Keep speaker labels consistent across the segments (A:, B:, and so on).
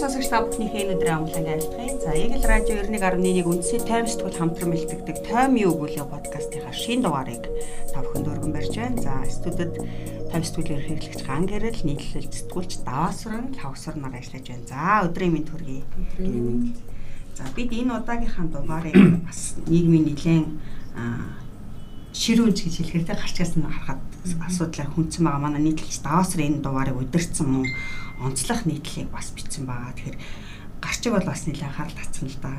A: сонсогч та бүхнийхээ өнөөдрийн амглан айлтгая. За, Eagle Radio 91.1 үндсний тайм сэтгүүл хамтран бэлтгэдэг Тайм юу гүлээ подкастынхаа шинэ дугаарыг та бүхэнд өргөн барьж байна. За, студид тайм сэтгүүлийн хэрэглэгч Ган Гэрэл, нийтлэлж сэтгүүлч Даваасран, Лавсар нар ажиллаж байна. За, өдрийн мэнд хүргэе. За, бид энэ удаагийнхаа дугаарыг бас нийгмийн нэлээд ширүүнч гэж хэлэхээр тэ гарчгаас нь харахад асуудлаар хүндсэн байгаа манай нийтлэгч Даваасран энэ дугаарыг удирцсан мөн онцлох нийтлэлийг бас бичсэн байгаа. Тэгэхээр гарчиг бол бас нэлээд анхаарал татсан л да.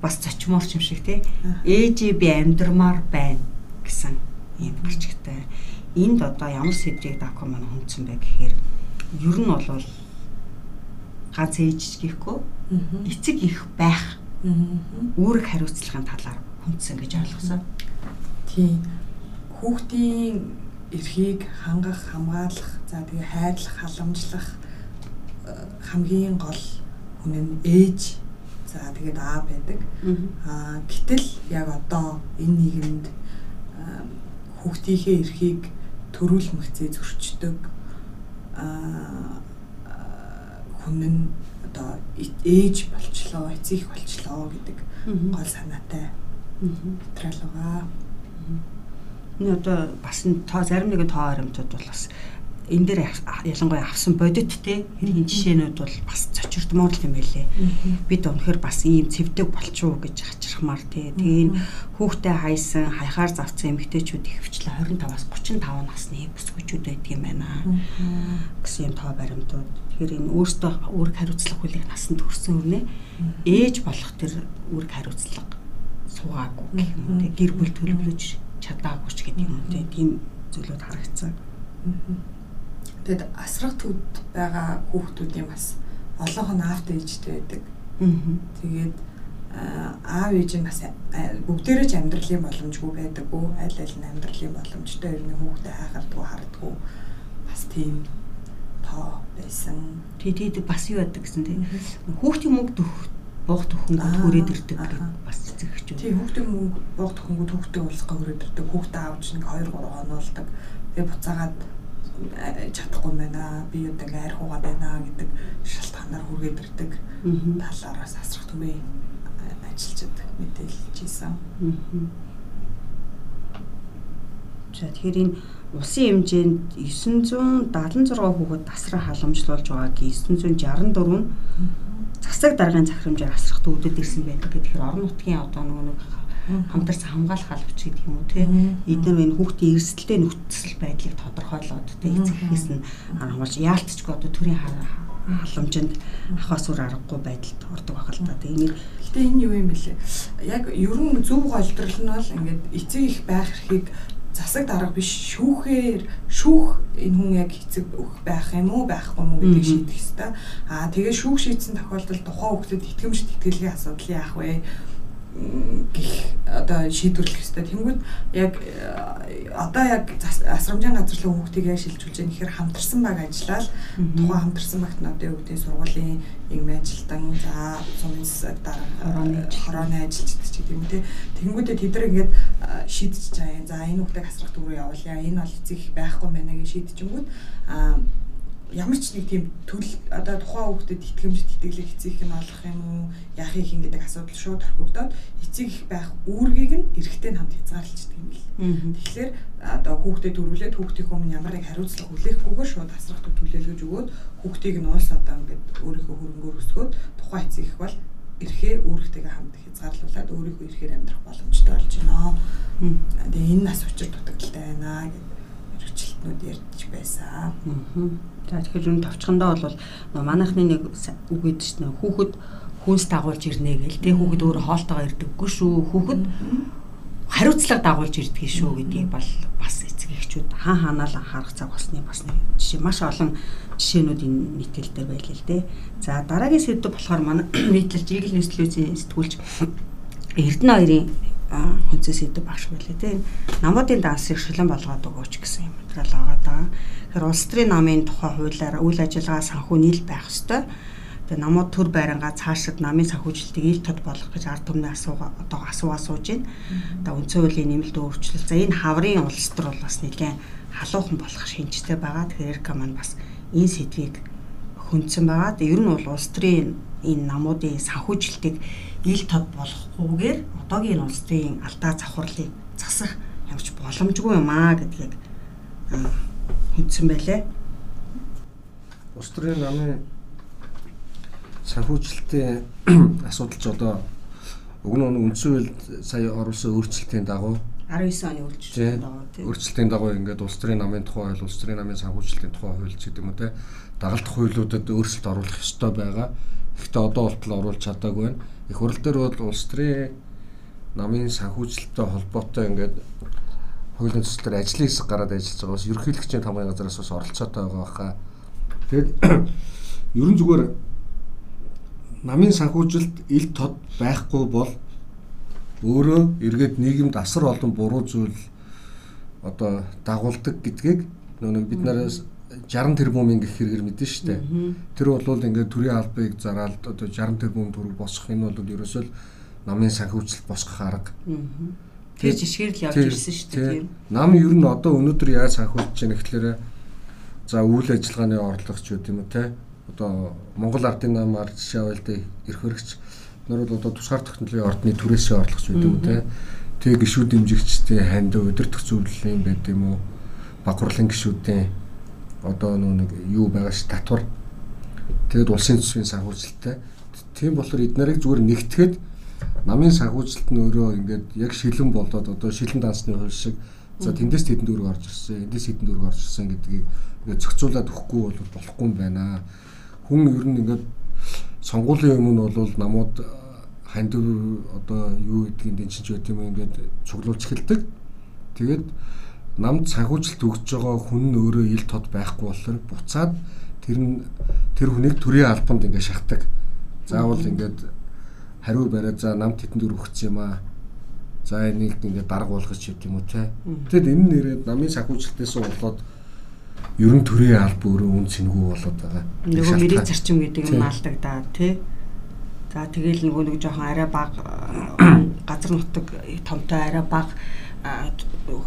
A: Бас зочмоорч юм шиг тий. Ээжээ би амьдрмаар байна гэсэн ийм гарчигтай. Энд одоо ямар сэдвийг дако маань хүндсэн бэ гэхээр ер нь бол ганц ээж гэхгүй эцэг их байх үүрэг хариуцлагын талаар хүндсэн гэж ойлгосон.
B: Тийм. Хүүхдийн эрхийг хангах, хамгаалах, за тэгээ хайрлах, халамжлах хамгийн гол хүн нь ээж. За тэгээд аа байдаг. Аа гэтэл яг одоо энэ нийгэмд хүүхдийнхээ эрхийг төрүүл мөхцөө зөрчдөг аа хүн нь одоо ээж болчлоо, эцэг болчлоо гэдэг гол санаатай материал байгаа.
A: Энэ одоо бас тоо зарим нэгэн тоо харамтууд бол бас энэ дээр ялангуяа авсан бодит те энэ жишээнүүд бол бас цочирдмоор юм байлээ. Бид өнөхөр бас ийм цэвдэг болчихоо гэж хачирхмаар те. Тэгээ энэ хүүхдээ хайсан хаяхаар завцсан эмэгтэйчүүд ихвчлээ 25-аас 35 насны бүсгүүчүүд байдаг юм байна. гэсэн юм тоо баримтууд. Тэгэхээр энэ өөртөө үүрэг хариуцлага хуулийг насанд хүрсэн өрнө ээж болох тэр үүрэг хариуцлага суугаагүй гэх юм те. Гэр бүл төлөвлөж чадаагүй ч гэдэг юм те. Тийм зүйлүүд харагдсан.
B: Тэгэд асрах төвд байгаа хүүхдүүдийн бас олонх нь аавт ээжтэй байдаг. Тэгээд аав ээж нь бас бүгдээрээ ч амьдралын боломжгүй байдаггүй аль аль нь амьдралын боломжтой ер нь хүүхдээ хайхардгүй хардгүй бас тийм тоо байсан.
A: Тэгээд бас юу яадаг гэсэн тийм хүүхдийн мөнгө дөх буух төхөнгөд хүрээд ирдэг гэдэг бас эцэгчүүд.
B: Тийм хүүхдийн мөнгө буух төхөнгөд хүүхдээ уулзах хүрээд ирдэг. Хүүхдээ аавч нэг 2 3 хонуулдаг. Тэгээ буцаагаад чадахгүй байна. Би одоо ингээ арх угаад байна гэдэг шалтгаанаар хүргээд ирдэг талаараас асрах түмээ ажиллаж мэдээлж ийсэн.
A: За тэгэхээр энэ улсын хэмжээнд 976 хүүхэд тасраа халамжлуулж байгааг 964 нь засаг даргын захирамжаар асрах төвдөд ирсэн байдаг. Тэгэхээр орон нутгийн одоо нэг хамтарсан хамгаалах албач гэдэг юм уу те эдгээр энэ хүүхдийн эрсдэлтэй нөхцөл байдлыг тодорхойлоод те эцэгхээс нь хамгаалж яалтчгүй одоо төрийн халамжинд ахаас үр аргагүй байдалд ордог байх л та.
B: Энийг гэтээ энэ юу юм бэлээ? Яг ер нь зөв голдрол нь бол ингээд эцэг их байх эрхийг засаг дарга биш шүүхээр шүүх энэ хүн яг эцэг байх юм уу байхгүй юм уу гэдгийг шийдэх ёстой. Аа тэгээ шүүх шийдсэн тохиолдолд тухайн хүүхдэд итгэмж тэтгэлгийн асуудал яах вэ? Гих одоо шийдвэрлэх ёстой. Тэнгүүд яг одоо яг асрамжийн газарлаг хүүхдийг яаж шилжүүлж яах гэхээр хамтарсан баг ажиллаад тухайн хамтарсан багт нь одоо юу гэдэг сургуулийн юм ажилтан за сумын дараа хорооны ажилчид ч гэдэг юм те. Тэнгүүдээ тэд нар ингээд шийдэж чаая. За энэ хүүхдийг асрах дүүрээ явуулъя. Энэ бол эцэг байхгүй байна гэж шийдчихэнгүүд аа ямар ч нэг тийм төл одоо тухайн хүүхдэд итгэмж тэтгэлэг эцэг нь олох юм уу яах их гэдэг асуудал шууд орхигдоод эцэг их байх үүргийг нь эрэгтэй нь хамт хязгаарлалцдаг юм бэл. Тэгэхээр одоо хүүхдэд дөрвөлээд хүүхдийн өмнө ямар нэг хариуцлага хүлээхгүйгээр шууд асрах төв төлөөлөж өгөөд хүүхдийг нь уус одоо ингээд өөрийнхөө хөрөнгөөр өсгөөд тухайн эцэг их бол эрхээ үүрэгтэйгээ хамт хязгаарлуулад өөрийнхөө эрхээр амьдрах боломжтой болж байна. Тэгээ энэ нас учир дутагдaltaй байна гэдэг мэрэгчлэтнүүд ярьж байсан.
A: За тэгэхээр энэ товчхондоо бол манайхны нэг үг гэдэг чинь хүүхэд хүнс дагуулж ирнэ гэл тэ хүүхэд өөрөө хоолтойгоо ирдэггүй шүү. Хүүхэд хариуцлага дагуулж ирдэг шүү гэдгийг бол бас эцэг эхчүүд хаан хаанаа л анхаарах цаг болсны бас нэг жишээ маш олон жишээнүүд энэ нийтлэл дээр байлээ л дээ. За дараагийн сэдв болохоор манай Eagle News телевизийн сэтгүүлч Эрдэнэ хоёрын хүнцээ сэдв багш байлээ те. Намуудын дансыг шилэн болгоод өгөөч гэсэн юм материал байгаа даа. Тэгэхээр улс төрийн намын тухай хуулиар үйл ажиллагаа санхүү нийл байх ёстой. Тэгээ намууд төр байрангаа цаашид намын санхүүжилтийг ил тод болгох гэж ард түмний асууга одоо асуугаа сууж байна. Одоо үндсэн хуулийн нэмэлт өөрчлөлт. За энэ хаврын улс төр бол бас нэлээд халуухан болох шинжтэй байгаа. Тэгэхээр Эрка маань бас энэ сэдвийг хүндсэн байгаа. Тэгээ ер нь бол улс төрийн энэ намуудын санхүүжилтийг ил тод болохгүйгээр одоогийн улс төрийн алдаа завхарлыг засах ямарч боломжгүй юм аа гэдгийг хүндсэн байлээ.
C: Улс төрийн намын санхүүжилтийн асуудал ч одоо уг нь үндсэн хууль сая оруулсан өөрчлөлтийн дагуу
A: 19 оны өөрчлөлтийн дагуу
C: тийм өөрчлөлтийн дагуу ингээд улс төрийн намын тухай хууль, улс төрийн намын санхүүжилтийн тухай хууль гэдэг юм уу те дагалдах хуулиудад өөрчлөлт оруулах ёстой байгаа. Гэхдээ одоо болтол оруулж чадаагүй байна. Их хурл дээр бол улс төрийн намын санхүүжилттэй холбоотой ингээд хуулийн төслөөр ажлын хэсэг гараад ажиллаж байгаа бас ерөнхийлөгчийн тамгын газараас бас оролцоотой байгаа хаа. Тэгэд ерөн зүгээр намын санхүүжилт ил тод байхгүй бол өөрөө эргээд нийгэмд асар олон буруу зүйл одоо дагуулдаг гэдгийг нэг бид нараас 60 тэрбумын гэх хэрэгэр мэдэн штэ. Тэр бол ингээд төрийн албыг зараад одоо 60 тэрбум төгрөг босгох энэ бол ерөөсөө намын санхүүжилт босгох арга.
A: Тэр жишгээр л явж ирсэн шүү дээ.
C: Нам ер нь одоо өнөөдөр яаж санхүүжиж байна гэхлээрэ за үйл ажиллагааны орлого ч үт юм те. Одоо Монгол ардын намаар жишээ авалт ирэх хэрэгч нар бол одоо тусгаар технологийн ордны түрээсээ орлогч юм те. Тэг гişүүд дэмжигчтэй ханд өдөртөх зөвлөлийн байд юм уу? Багварлын гişүүдийн одоо нэг юу байгаа ш татвар. Тэгэд улсын төсвийн санхүүжилттэй. Тийм болохоор эднэрийг зүгээр нэгтгэхэд намын санхүүжилт нь өөрөө ингээд яг шилэн болоод одоо шилэн дансны хувь шиг за тэндээс тэдэнд дөрөв орж ирсэн, эндээс хэдэн дөрөв орж ирсэн гэдгийг ингээд зохицуулаад өгөхгүй бол болохгүй юм байна. Хүн ер нь ингээд сонгуулийн өмнө бол намууд хандив одоо юу гэдгийг дэн чинь байт юм ингээд цуглуулж эхэлдэг. Тэгээд намд санхүүжилт өгж байгаа хүн нь өөрөө ил тод байхгүй болохоор буцаад тэр нь тэр хүнийг төрийн албанд ингээд шахдаг. Заавал ингээд хариу бариад за намд тетэн дөр өгч юм аа. За энийг ингээд дарга болгож чив юм уу те. Тэгэд энэ нэрээ намын санхүүжилтээс болоод ер нь төрийн алба өөрөө үн цэнгүй болоод байгаа.
A: Нөгөө мэрэг зарчим гэдэг юм алдагдаа тий. За тэгэл нөгөө нэг жоохон арай баг газар нутаг томтой арай баг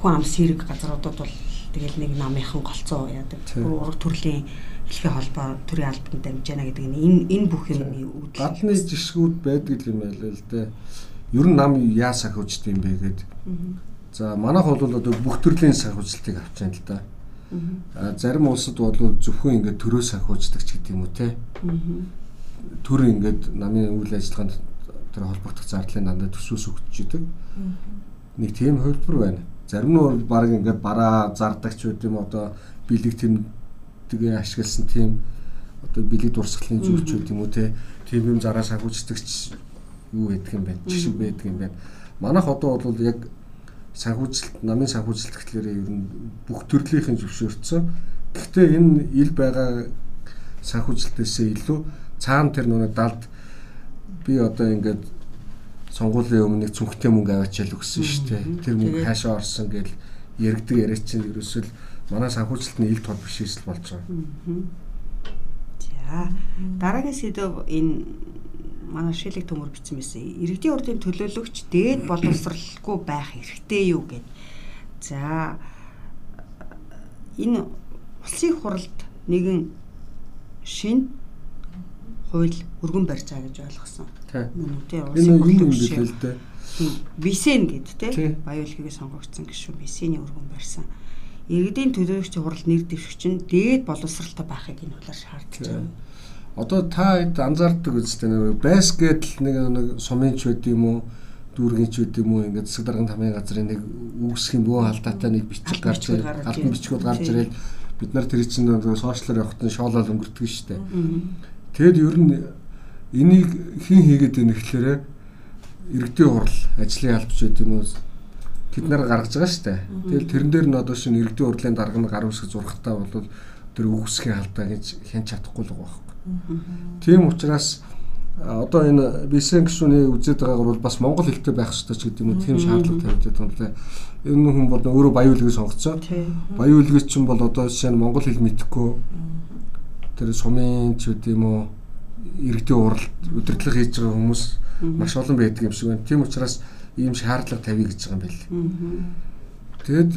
A: хүн ам сэрэг газруудад бол тэгэл нэг намынхан голцоо яадаг. Ураг төрлийн хэлхий холбоо төрийн албанд дамжаана гэдэг нь энэ энэ бүх юмны
C: үүдэл. Гадны жишгүүд байдаг юм байл л дээ. Ер нь нам яа санхүүжт юм бэ гэдэг. За манайх бол одоо бүх төрлийн санхүүжилтийг авч байгаа л да. А зарим улсад бол зөвхөн ингээд төрөө санхүүждэг ч гэдэг юм уу те. Төр ингээд намын үйл ажиллагаанд тэр холбогдох зардлын дандаа төсөөс өгч идэг. Нэг тийм хувилбар байна. Зарим нь бол баг ингээд бараа зардагч байд юм одоо бэлэг тэм тэгээ ашигласан тийм одоо бэлэг дурсгалын зүйлч байд юм уу те. Тийм юм зараа санхүүждэгч юу гэдэг юм бэ? Жишг байдаг юм байна. Манайх одоо бол яг санхүүжилт намын санхүүжилт гэхлээр ер нь бүх төрлийнхэн зөвшөөрсөн. Гэхдээ энэ ил байгаа санхүүжилтээсээ илүү цаана тэр нөгөө далд би одоо ингээд сонгуулийн өмнө цүнхтэй мөнгө аваачаал өгсөн шүү дээ. Тэр мөнгө хаашаа орсон гэж яригдаг яриа чинь ерөөсөл манай санхүүжилтний ил тод бишээс л болж байгаа.
A: За дараагийн сэдв энэ манай шилэг төмөр бичсэн байсан. Иргэдийн урдын төлөөлөгч дээд боловсралгүй байх хэрэгтэй юу гэд. За энэ улсын хуралд нэгэн шин хууль өргөн барьж байгаа гэж ойлгосон.
C: Тийм. Энэ юм юм л дээ.
A: Висен гэд те баяуулгыг сонгогдсон гişүү висений өргөн барьсан. Иргэдийн төлөөлөгч хурал нэр дэвшигч нь дээд боловсралтай байхыг энэ хуулиар шаардж байгаа
C: одоо та хэд анзаардаг үстэй нэг байс гэдэл нэг нэг сумынч байд юм уу дүүргийнч байд юм уу ингээд засаг даргын тамийн газрын нэг үүсэх юм бөө халдаатай нэг бичиг гарч ирээд албан бичгүүд гарч ирээд бид нар тэр чинь сошиалаар явахад нь шоолол өнгөрдөг шүү дээ. Тэгэд ер нь энийг хэн хийгээд байна гэхлээрэ иргэдийн хурал ажлын албач байд юм уу тэд нар гаргаж байгаа шүү дээ. Тэгэл тэрэн дээр нь одоо шинэ иргэдийн хурлын дарга нь гар үсгэж зурхтаа бол тэр үүсгийн халдаа гэж хэн чадахгүй л байхгүй. Тийм учраас одоо энэ бисен гişүний үзээд байгаагаар бол бас монгол хэлтэй байх хэрэгтэй ч гэдэг юм уу тийм шаардлага тавьдаг юм лээ. Энэ хүн бол өөрөө баян үлгээ сонгоцсон. Баян үлгээ чинь бол одоо жишээ нь монгол хэл мэдэхгүй тэр сумын ч гэдэг юм уу иргэдийн уралд удирдлага хийж байгаа хүмүүс маш олон байдаг юм шиг байна. Тийм учраас ийм шаардлага тавья гэж байгаа юм байна. Тэгэд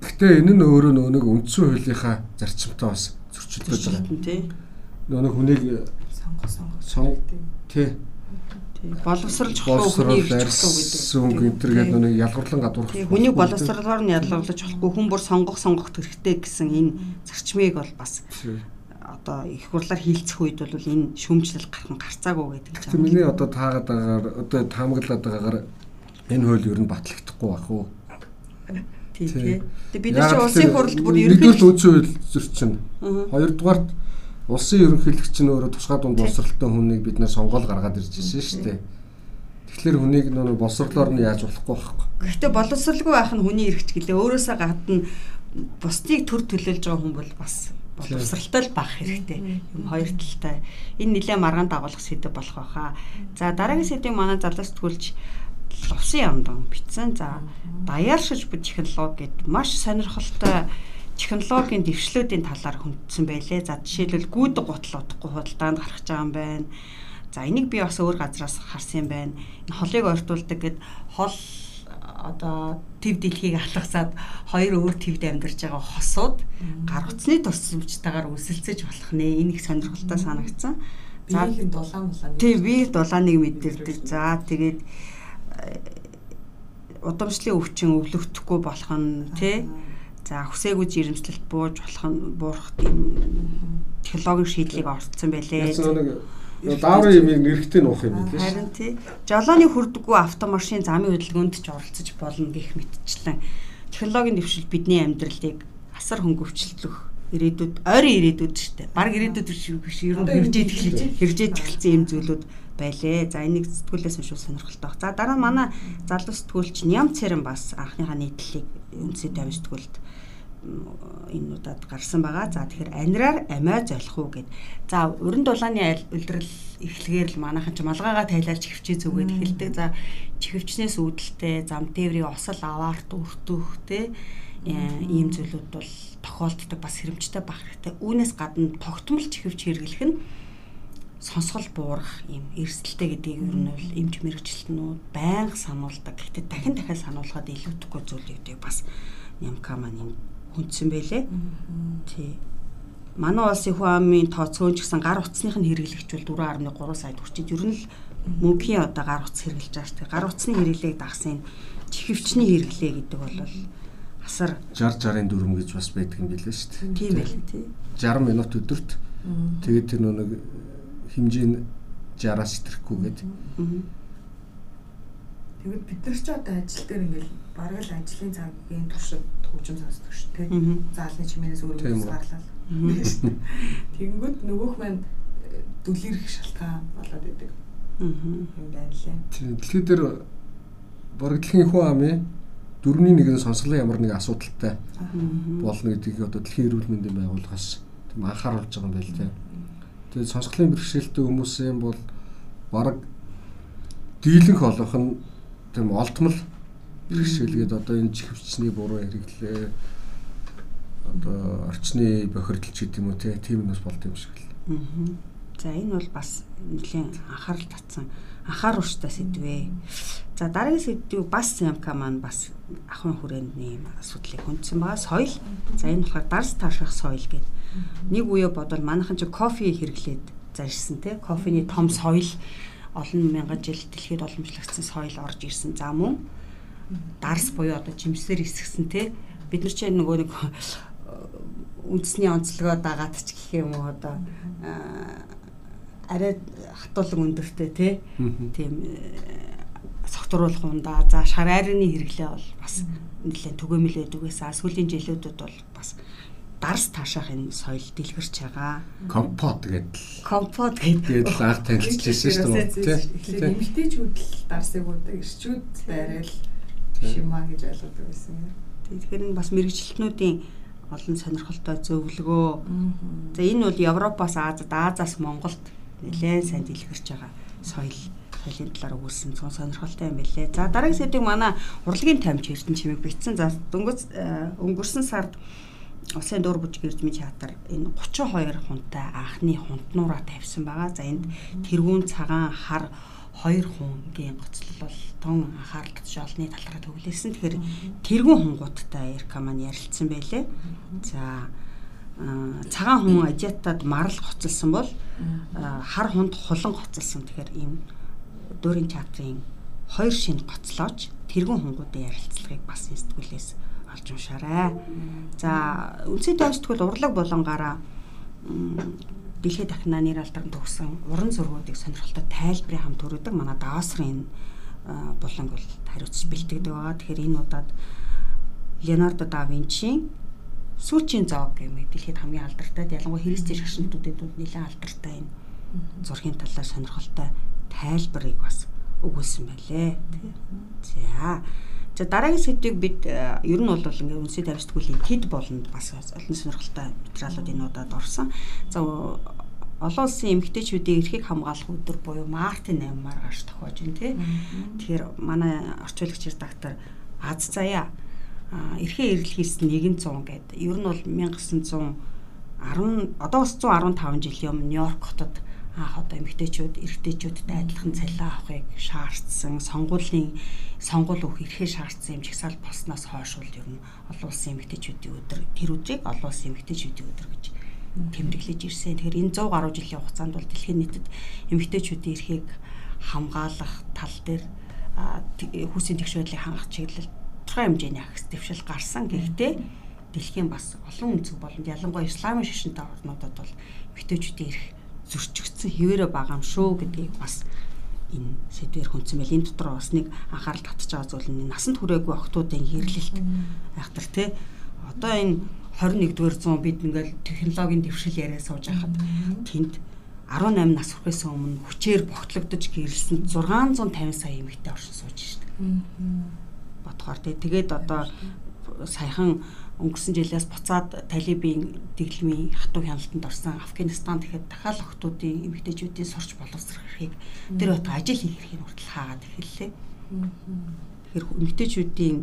C: гэхдээ энэ нь өөрөө нэг үндсэн хуулийнхаа зарчимтай бас зөрчилдөж байгаа. нөгөө хүнийг
B: сонгох сонгох.
C: сон тий
A: боловсролж болохгүй гэдэг.
C: сүнг энтер гэдэг нүг ялгарлан гадуурх.
A: Хүнийг боловсролоор нь ялгарлаж болохгүй хүн бүр сонгох сонгох хэрэгтэй гэсэн энэ зарчмыг бол бас одоо их хурлаар хилцэх үед бол энэ шүүмжлэл гарах нь гарцаагүй гэдэг
C: чинь. Миний одоо таагаад байгаагаар одоо таамаглаад байгаагаар энэ хууль ер нь батлагдахгүй байх уу?
A: Тий, тий. Тэгээ бид нар чинь улсын хурлд бүр
C: ерөнхийдөө үндсэн хууль зөрчин. Хоёрдугаарт улсын ерөнхийлөгч нь өөрөө тусгай дунд боловсралтай хүнийг бид нэр сонгоол гаргаад ирж байсан шүү дээ. Тэгэхээр хүнийг нөө боловсрлоор нь яаж болохгүй байхгүй.
A: Гэхдээ боловсралгүй байх нь хүний эрхч гэлээ өөрөөсөө гадна бусдыг төр төлөөлж байгаа хүн бол бас боловсралтай л байх хэрэгтэй. Юм хоёр талтай. Энэ нэлээд маргаан дагуулах сэдв болох байхаа. За дараагийн сэдвийг манай залуус тгүүлж лувсын ямдан бичсэн. За даяаршиж буй технологи гэд маш сонирхолтой технологийн дэвшлүүдийн талаар хүндсэн байлээ. За жишээлбэл гүйдэг гутал удахгүй худалдаанд гарах гэж байгаа юм байна. За энийг би бас өөр газраас харсан юм байна. Энэ холыг ойртуулдаг гэд хол одоо төв дэлхийг алгасаад хоёр өөр твд амьдарч байгаа хосууд гар утасны тусламжтайгаар үсэлцэж болох нэ. Энэ их сонирхолтой санагдсан.
B: За биеийн дулаан дулаан.
A: Тий, бие дулааныг мэдэрдэг. За тэгээд э, удамшлын өвчин өвлөгдөхгүй болох нь тий За хүсээгүй жирэмслэлт бууж болох нь буурах тийм технологийн шийдлийг орцсон байлээ.
C: Дааврын юмыг нэрхтээ нуух юм билээ.
A: Харин тий. Жолооны хүрдэггүй автомашин замын хөдөлгөөнд ч оролцож болно гэх мэтчлэн технологийн дэвшил бидний амьдралыг асар хөнгөвчлөх ирээдүйд ойрын ирээдүйд шүү дээ. Бараг ирээдүйд биш ер нь хэрэгжээд эхэлж хэрэгжээд эхэлсэн юм зүйлүүд байлээ. За энийг сэтгүүлээс уншуул сонирхолтой баг. За дараа нь манай залуу сэтгүүлч Ням Цэрэн бас анхныхаа нийтлэлийг үндсэд тавь сэтгүүлд энэ удаад гарсан байгаа. За тэгэхээр анираар амиа золих уу гэд. За уран дулааны улирал эхлэхээр л манайхан ч малгайгаа тайлаарч хөвчөө зүгээд эхэлдэг. За чихвчнээс үүдэлтэй зам тээврийн осол аваарт өртөх те ийм зүйлүүд бол тохиолддог бас хэрэмжтэй байх хэрэгтэй. Үүнээс гадна тогтмол чихвч хэрэглэх нь сонсгол буурах юм эрсдэлтэй гэдгийг ер нь бол эмч мэрэгчлэнүүд байнга сануулдаг. Гэхдээ дахин дахин сануулхад илүүдэхгүй зүйл гэдэг бас Нямка маань хүндсэн байлээ. Тий. Манай улсын хүн амын тооцоон ч гэсэн гар утасных нь хэрэглэгч бол 4.3 сая төгрөг. Ер нь л мөнхийн одоо гар утас хэрэглэж байгаа шүү дээ. Гар утасны хэрэглээг дагсан чихвчний хэрэглээ гэдэг бол асар
C: 60 60-ын дүрм гэж бас байдаг юм билээ шүү дээ.
A: Тийм байл тий.
C: 60 минут өдөрт. Тэгээд тэр нэг хэмжээ нь 60-аас сэтрэхгүй гэдэг.
B: Тэгвэл бид нар ч одоо ажил дээр ингээл бараг л ажлын цагийн туршид хөгжим сонсдог шүү дээ. Заалны чимээнээс өөрөө гарлал. Тэнгүүд нөгөөх маань э, дүлэрх шалтгаан болоод идэг. юм байна лээ.
C: Дэлхийд дээр бараг дэлхийн хүн амын дөрвний нэг нь сонсголын ямар нэг асуудалтай болно гэдгийг одоо дэлхийн эрүүл мэндийн байгууллагаас тийм анхааруулж байгаа юм байл тийм. Тэгээд сонсголын бэрхшээлтэй хүмүүсийн бол бараг дийлэнх олонх нь тийм олдмол бэрхшээлгээд одоо энэ чихвчний буруу хэрэглээ одоо орчны бохирдол ч гэдэм үү тийм юмс болд юм шиг л.
A: За энэ бол бас нэлийн анхаарал татсан анхааруулжтай сэдвээ. За дараагийн сэдвийг бас Ямка маань бас ахын хүрээний асуудлыг хүндсэн байгаа. Соёл. За энэ болохоор дарс таашрах соёл гэдэг. Нэг үе бодвол манайхан ч кофе хэрэглээд зарьсан те кофений том соёл олон мянган жил дэлхийд уламжлагдсан соёл орж ирсэн. За мөн дарс буюу одоо жимсээр эсгсэн те бид нар ч нөгөө нэг үндэсний онцлогоо дагаад ч гэх юм уу одоо арай хатуулан өндөртэй те тийм согтруулах ундаа за шар айрны хэрэглээ бол бас нэлээд түгээмэл байдаг байсан. Сүүлийн жилүүдэд бол бас дарс таашаах энэ соёл дэлгэрч байгаа.
C: Компот гэдэл.
A: Компот гэдэг
C: л анх танилцчихсан шүү дээ.
B: Тэгэхээр эмэгтэйчүүд л дарсыг уудаг, эрчүүд байрал шимаа гэж ойлгодог байсан юм.
A: Тэгэхээр энэ бас мэрэгчлэтнүүдийн олон сонирхолтой зөвлөгөө. За энэ бол Европоос Азад, Азаас Монголд нэлээд сайн дэлгэрч байгаа соёл соёлын талаар өгүүлсэн цон сонирхолтой юм билээ. За дараагийн сэдвийг манай урлагийн тамч Эрдэнэ чимэг бичсэн. За дөнгөж э, өнгөрсөн сард Улсын дур бүжиг эрдмийн театр энэ 32 хунтай анхны хунтнуураа тавьсан байгаа. За энд тэргүүн цагаан хар хоёр хүнгийн гоцлол бол тун анхаарал татж олны талаараа төвлөсөн. Тэгэхээр тэргүүн хунгуудтай Эрка маань ярилцсан байлээ. За цагаан хүн азиатад марл гоцолсон бол хар хунд хулан гоцолсон. Тэгэхээр ийм дөрийн театрын хоёр шинэ гоцлооч тэргүүн хунгуудын ярилцлагыг бас сэтгүүлээс олж уншаарай. За үндсийн тойм сэтгүүл урлаг болонгаараа дэлхийд дахина нэр алдарн төгсөн уран зургуудыг сонирхолтой тайлбарын хамт төрөдөг манай даасрын буланг бол хариуцж бэлтгэдэг байгаа. Тэгэхээр энэ удаад Леонардо да Винчийн сүүчийн зоог гэмээр дэлхийд хамгийн алдартай ялангуяа Христийн шашинтуудад нэлээд алдартай энэ зургийн талаар сонирхолтой тайлбарыг бас өгүүлсэн байлээ. За. За дараагийн сэдвийг бид э, ер нь бол ингээ үнсээ тавьсдгуулийн тэд болонд бас олон сонирхолтой материалууд энэ удаад орсон. За олон улсын эмэгтэйчүүдийн эрхийг хамгаалах өдөр буюу Мартин 8-аар гарч тохиож байна тий. Тэгэхээр манай орчуулагч редактор Аз заяа эрхээ эрэлхийлсэн 100 гэдэг. Ер нь бол 1910 одоо бас 115 жилийн өмнө Нью-Йорк хотод анх одоо эмэгтэйчүүд эрэгтэйчүүдтэй адилхан цалин авахыг шаардсан сонгуулийн сонгуул өгөх эрхээ шаардсан юм жигсаал болсноос хойш бол ер нь олон улсын эмэгтэйчүүдийн өдөр тэр өдрийг олон улсын эмэгтэйчүүдийн өдөр гэж тэмдэглэж ирсэн. Тэгэхээр энэ 100 гаруй жилийн хугацаанд бол дэлхийн нийтэд эмэгтэйчүүдийн эрхийг хамгаалах тал дээр хүүсийн тэгш байдлыг хангах чиглэл тодорхой хэмжээний ахс дэвшил гарсан. Гэхдээ дэлхийн бас олон үндэс болонд ялангуяа исламын шашинтай орнуудад бол эмэгтэйчүүдийн эрх зөрчигдсөн хിവэрэ байгаа юм шүү гэдгийг бас энэ сэдвэр хүнсэн байл энэ дотор бас нэг анхаарал татчих байгаа зүйл нь насанд хүрээгүй охтуудын хэрлэлт айхтар те. Одоо энэ 21-р зуун бид ингээл технологийн дэвшил яриа сууж байхад тэнд 18 нас хүрэхээс өмнө хүчээр богтлогдож гэрэлсэн 650 сая эмэгтэй оршин сууж шít. Бодгоор тэгээд одоо саяхан өнгөрсөн жилээс буцаад талибын дэглэмийн хатуу хяналтанд орсон Афганистан тэгэхэд дахиад охтуудын эмэгтэйчүүдийн сурч боловсрохыг тэр бат ажил хийх эрхийг хүртэл хаагаад эхэллээ. Тэгэхээр эмэгтэйчүүдийн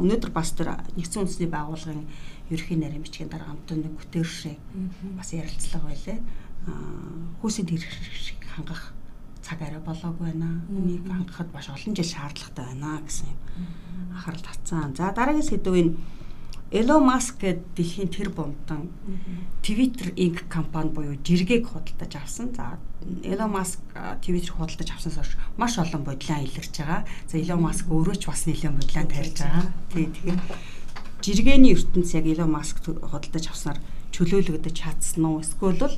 A: өнөөдөр бас тэр нэгдсэн үндэсний байгууллагын ерөнхий нарийн бичгийн дарга хамтан нэг Гүтершээ бас ярилцлага байлаа. Хүүсийн тэрхшиг хангах цаг арай болоогүй байна. Энийг хангахад маш олон жил шаардлагатай байна гэсэн юм анхаарал татсан. За дараагийн сэдвийн Elon Musk гэдэг дэлхийн тэр бомтон Twitter Inc компани буюу жиргэг худалдаж авсан. За Elon Musk Twitter худалдаж авснаас хойш маш олон бодлоо илэрч байгаа. За Elon Musk өөрөө ч бас нэлээд бодлоо тарьж байгаа. Тий тэгэхээр жиргэний ертөнц яг Elon Musk худалдаж авснаар чөлөөлөгдөж чадсан уу? Эсвэл бол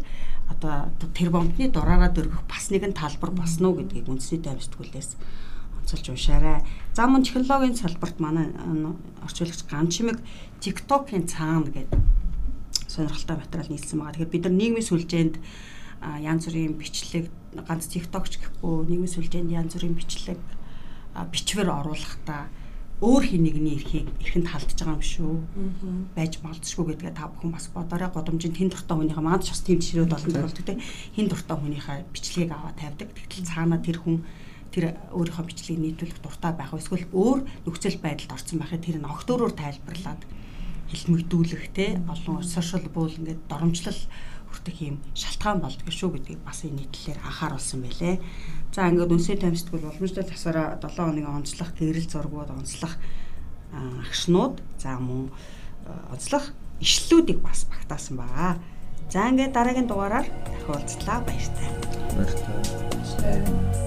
A: одоо тэр бомтны дураараа дөргөх бас нэгэн талбар босно уу гэдгийг үндэсний дамжтгуулээс онцолж уншаарай. За мөн технологийн салбарт манай орчуулагч ган чимэг TikTok-ийн цаана гэдэг сонирхолтой материал нийлсэн байгаа. Тэгэхээр бид нар нийгмийн сүлжээнд янз бүрийн бичлэг ганц TikTok ч гэхгүй нийгмийн сүлжээнд янз бүрийн бичлэг бичвэр оруулахдаа өөр хин нэгний эрхийг эрхэнд халдж байгаа юм шүү. байж болцшгүй гэдгээ та бүхэн бас бодоорой. Годомжийн тэн дуртай хүнийхээ маад ч бас тийм жишрүүд олон тохиолддог те. Хин дуртай хүнийхээ бичлэгийг аваа тавьдаг. Тэгтэл цаанаа тэр хүн тэр өөрийнхөө бичлэгийг нийтүүлэх дуртай байх эсвэл өөр нөхцөл байдалд орсон байхад тэр нь огт өөрөөр тайлбарлаад хэлмэгдүүлэх те олон сошиал буул ингээд доромжлол хүртэх юм шалтгаан болдгоо шүү гэдгийг бас энэ нийтлэлээр анхааруулсан байлээ. За ингээд үнсээ тамирчдгол уламжлалт тасаараа 7 хоногийн онцлог гэрэл зургууд онцлог агшнууд за мөн онцлог ишлүүдийг бас багтаасан байгаа. За ингээд дараагийн дугаараар дахин уулзлаа баяртай.
C: Баяртай.